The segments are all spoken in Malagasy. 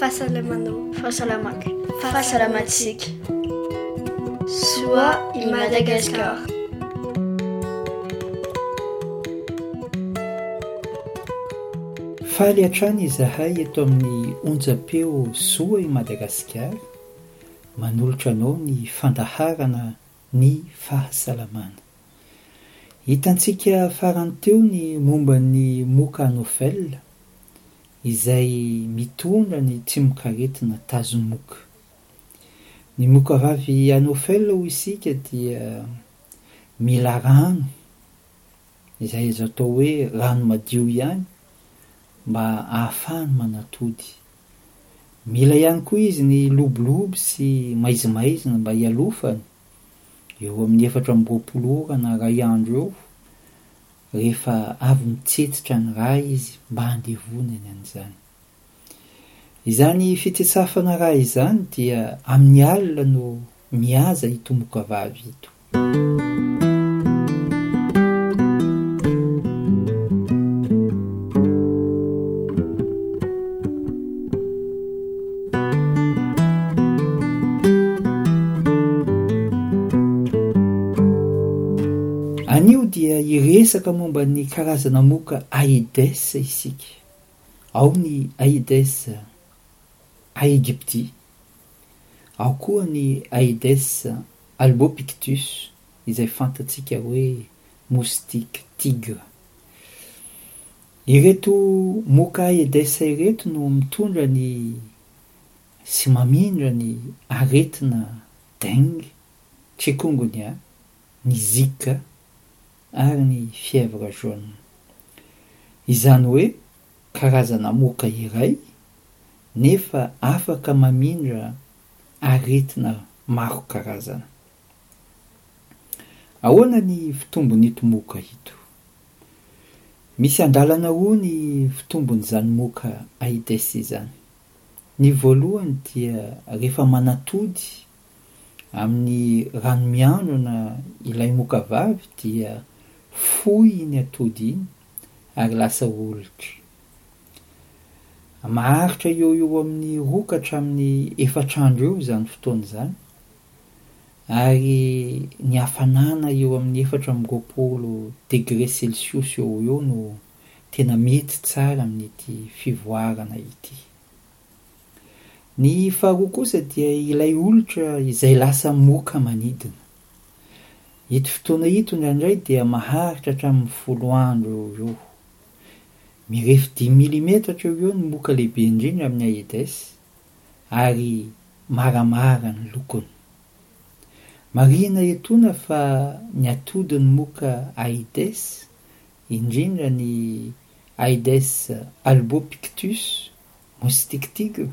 Fahasalamanao. Fahasalamako. Fahasalamantsika. Soa i Madagascar. Faly hatrany izahay eto amin'ny onjam-peo Soa i Madagasikara manolotra anao ny fandaharana ny fahasalamana. Hitantsika farany teo ny momba ny moka Anopheles izay mitondra ny tsimokaretina tazomoka. Ny moka vavy Anopheles hoy isika dia mila rano, izay azo atao hoe rano madio ihany, mba ahafahany manatody. Mila ihany koa izy ny lobolobo sy maizimaizina mba hialofany, eo amin'ny efatra amby roapolo ora na iray andro eo, rehefa avy mitsetsitra ny ra izy mba handevonany an'izany. Izany fitsetsafana ra izany dia amin'ny alina no mihaza ito moka vavy ito. Anio dia hiresaka momba ny karazana moka Aedes isika. Ao ny Aedes aegypti, ao koa ny Aedes Albopictus, izay fantatsika hoe moustique tigre. Ireto moka Aedesa ireto no mitondra ny sy mamindra ny aretina dengue, chikungunya, ny zika ary ny fièvre jaune. Izany hoe karazana moka iray nefa afaka mamindra aretina maro karazana. Ahoana ny fitombon'ito moka ito? Misy andalana roa ny fitombon'izany moka AIDS izany. Ny voalohany dia rehefa manatody amin'ny rano mianona ilay moka vavy dia foy iny atody iny ary lasa olitra. Maharitra eo ho eo amin'ny roa ka hatramin'ny efatra andro eo izany fotoana izany, ary ny hafanana eo amin'ny efatra amby roapolo degre selsiosy eo ho eo no tena mety tsara amin'ity fivoarana ity. Ny faharoa kosa dia ilay olitra izay lasa moka manidina. Ito fotoana ito indraindray dia maharitra hatramin'ny folo andro eo ho eo. Mirefy dimy milimetatra eo ho eo ny moka lehibe indrindra amin'ny Aedes ary maramara ny lokony. Marihina etoana fa ny atodin'ny moka Aedes, indrindra ny Aedes albopictus mustictigl,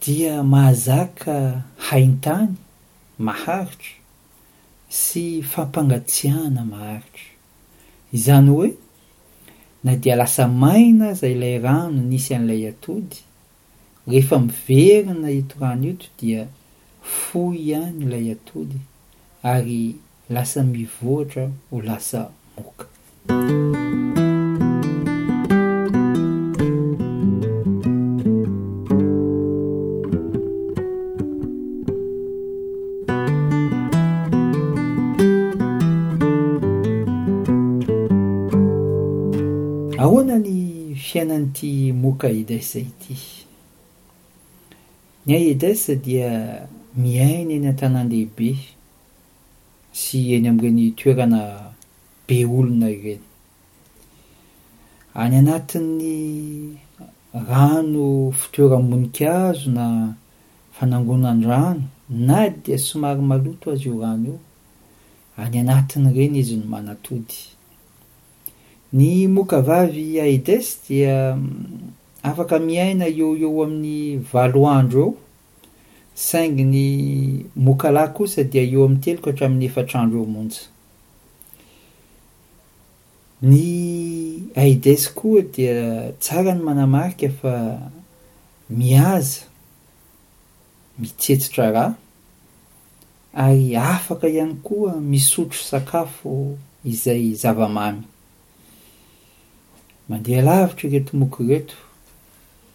dia mahazaka haintany maharitra sy fampangatsiahana maharitra. Izany hoe, na dia lasa maina aza ilay rano nisy an'ilay atody, rehefa miverina ito rano ito dia foy ihany ilay atody ary lasa mivoatra ho lasa moka. Ahoana ny fiainan'ity Moka Edessa ity? Ny ahy Edessa dia miaina eny an-tanàn-dehibe sy eny amin'ireny toerana be olona ireny. Any anatin'ny rano fitoeram-boninkazo na Fanangonan-drano na dia somary maloto aza io rano io, any anatin'ireny izy no manatody. Ny moka vavy Aedes dia afaka miaina eo ho eo amin'ny valo andro eo, saingy ny moka lahy kosa dia eo amin'ny telo ka hatramin'ny efatra andro eo monja. Ny AIDS koa dia tsara ny manamarika fa mihaza, mitsetsitra rà, ary afaka ihany koa misotro sakafo izay zava-mamy. Mandeha lavitra ireto moka ireto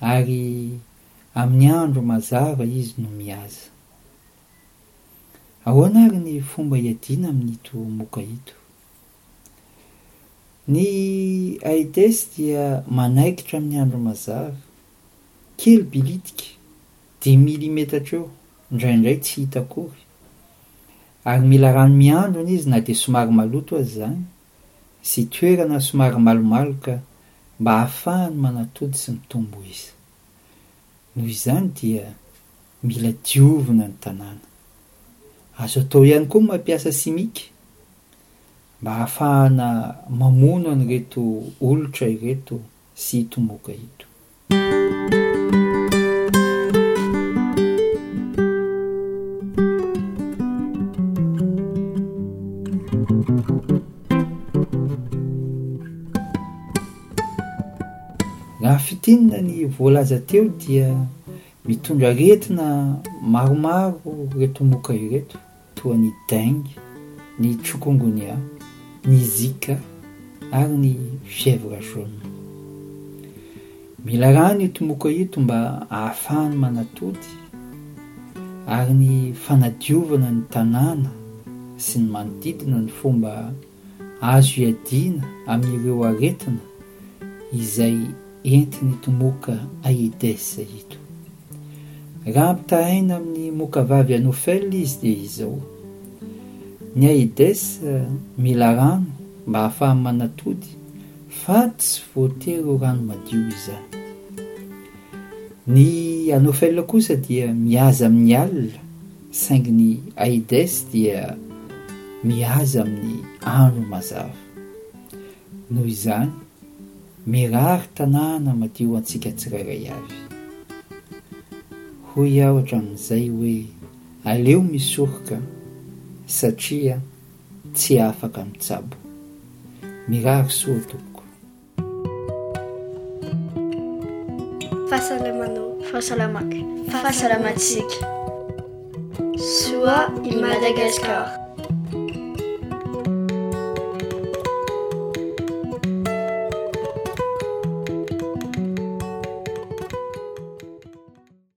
ary amin'ny andro mazava izy no mihaza. Ahoana ary ny fomba hiadiana amin'ito moka ito? Ny AIDS dia manaikitra amin'ny andro mazava, kely bilitika, dimy milimetatra eo, indraindray tsy hita akory, ary mila rano mihandrona izy na dia somary maloto aza izany, sy toerana somary malomaloka mba hahafahany manatody sy mitombo isa. Noho izany dia Mila diovina ny tanàna. Azo atao ihany koa ny mampiasa simika mba hahafahana mamono an'ireto olitra ireto sy hitomoka eto. Raha fintinina ny voalaza teo dia. Mitondra aretina maromaro ireto moka ireto, toa ny dengue, ny chikungunya, ny zika ary ny fièvre jaune. Mila rano ito moka ito mba ahafahany manatody ary ny fanadiovana ny tanàna sy ny manodidina ny fomba Azo iadiana amin'ireo aretina izay entin'ito moka Aedes ito. Raha ampitahaina amin'ny moka vavy Anopheles izy dia izao. Ny Aedes mila rano mba hahafahany manatody fa tsy voatery ho rano madio izany. Ny Anopheles kosa dia mihaza amin'ny alina. Saingy ny AIDS dia mihaza amin'ny andro mazava. Noho izany, mirary tanàna madio ho antsika tsirairay avy. Hoy aho hatramin'izay hoe aleo misoroka satria tsy afaka mitsabo. Mirary soa tompoko. Fahasalamanao. Fahasalamako. Fahasalamantsika. Soa i Madagascar.